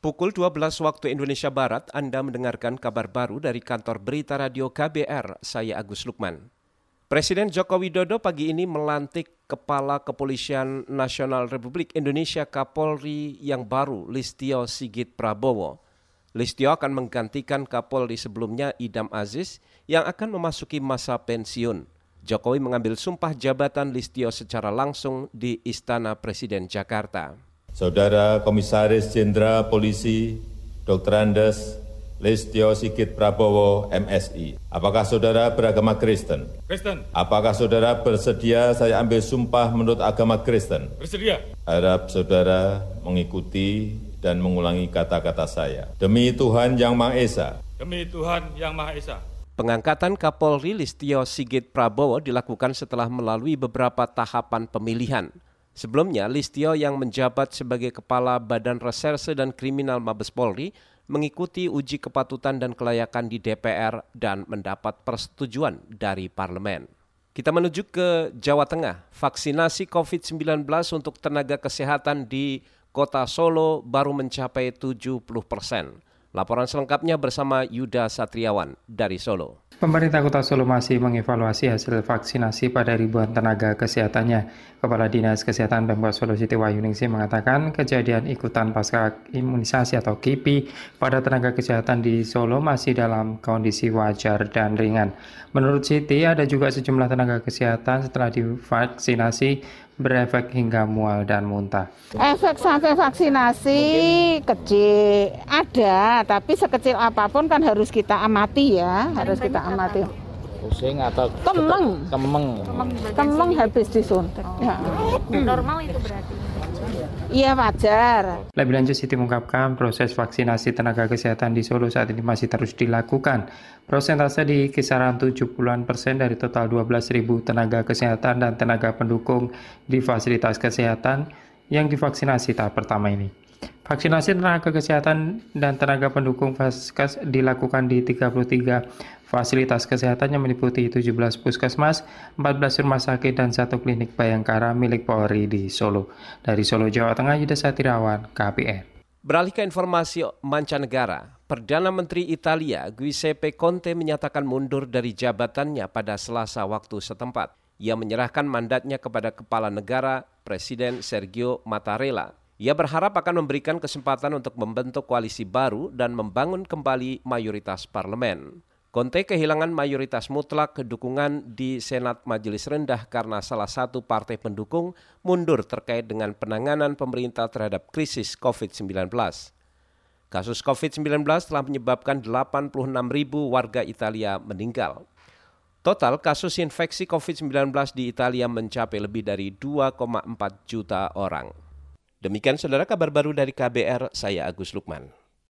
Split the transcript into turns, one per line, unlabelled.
Pukul 12 waktu Indonesia Barat, Anda mendengarkan kabar baru dari kantor berita radio KBR, saya Agus Lukman. Presiden Joko Widodo pagi ini melantik Kepala Kepolisian Nasional Republik Indonesia Kapolri yang baru, Listio Sigit Prabowo. Listio akan menggantikan Kapolri sebelumnya Idam Aziz yang akan memasuki masa pensiun. Jokowi mengambil sumpah jabatan Listio secara langsung di Istana Presiden Jakarta.
Saudara Komisaris Jenderal Polisi Dr. Andes Listio Sigit Prabowo, MSI. Apakah saudara beragama Kristen?
Kristen.
Apakah saudara bersedia saya ambil sumpah menurut agama Kristen?
Bersedia.
Harap saudara mengikuti dan mengulangi kata-kata saya. Demi Tuhan Yang Maha Esa.
Demi Tuhan Yang Maha Esa.
Pengangkatan Kapolri Listio Sigit Prabowo dilakukan setelah melalui beberapa tahapan pemilihan. Sebelumnya, Listio yang menjabat sebagai Kepala Badan Reserse dan Kriminal Mabes Polri mengikuti uji kepatutan dan kelayakan di DPR dan mendapat persetujuan dari parlemen. Kita menuju ke Jawa Tengah. Vaksinasi COVID-19 untuk tenaga kesehatan di kota Solo baru mencapai 70 persen. Laporan selengkapnya bersama Yuda Satriawan dari Solo.
Pemerintah Kota Solo masih mengevaluasi hasil vaksinasi pada ribuan tenaga kesehatannya. Kepala Dinas Kesehatan Pemkot Solo Siti Wahyuningsi mengatakan kejadian ikutan pasca imunisasi atau KIPI pada tenaga kesehatan di Solo masih dalam kondisi wajar dan ringan. Menurut Siti, ada juga sejumlah tenaga kesehatan setelah divaksinasi berefek hingga mual dan muntah.
Efek sampai vaksinasi kecil ada, tapi sekecil apa pun kan harus kita amati ya, harus kita amati.
Pusing atau
kemeng,
kemeng,
kemeng habis disuntik. Oh. Ya.
Normal itu berarti.
Iya wajar.
Lebih lanjut Siti mengungkapkan proses vaksinasi tenaga kesehatan di Solo saat ini masih terus dilakukan. Prosentase di kisaran 70-an persen dari total 12.000 tenaga kesehatan dan tenaga pendukung di fasilitas kesehatan yang divaksinasi tahap pertama ini. Vaksinasi tenaga kesehatan dan tenaga pendukung Vaskes dilakukan di 33 fasilitas kesehatan yang meliputi 17 puskesmas, 14 rumah sakit, dan satu klinik Bayangkara milik Polri di Solo. Dari Solo, Jawa Tengah, Yuda Satirawan, KPR.
Beralih ke informasi mancanegara, Perdana Menteri Italia Giuseppe Conte menyatakan mundur dari jabatannya pada selasa waktu setempat. Ia menyerahkan mandatnya kepada kepala negara Presiden Sergio Mattarella ia berharap akan memberikan kesempatan untuk membentuk koalisi baru dan membangun kembali mayoritas parlemen. Conte kehilangan mayoritas mutlak dukungan di Senat Majelis Rendah karena salah satu partai pendukung mundur terkait dengan penanganan pemerintah terhadap krisis COVID-19. Kasus COVID-19 telah menyebabkan 86 ribu warga Italia meninggal. Total kasus infeksi COVID-19 di Italia mencapai lebih dari 2,4 juta orang. Demikian saudara kabar baru dari KBR, saya Agus Lukman.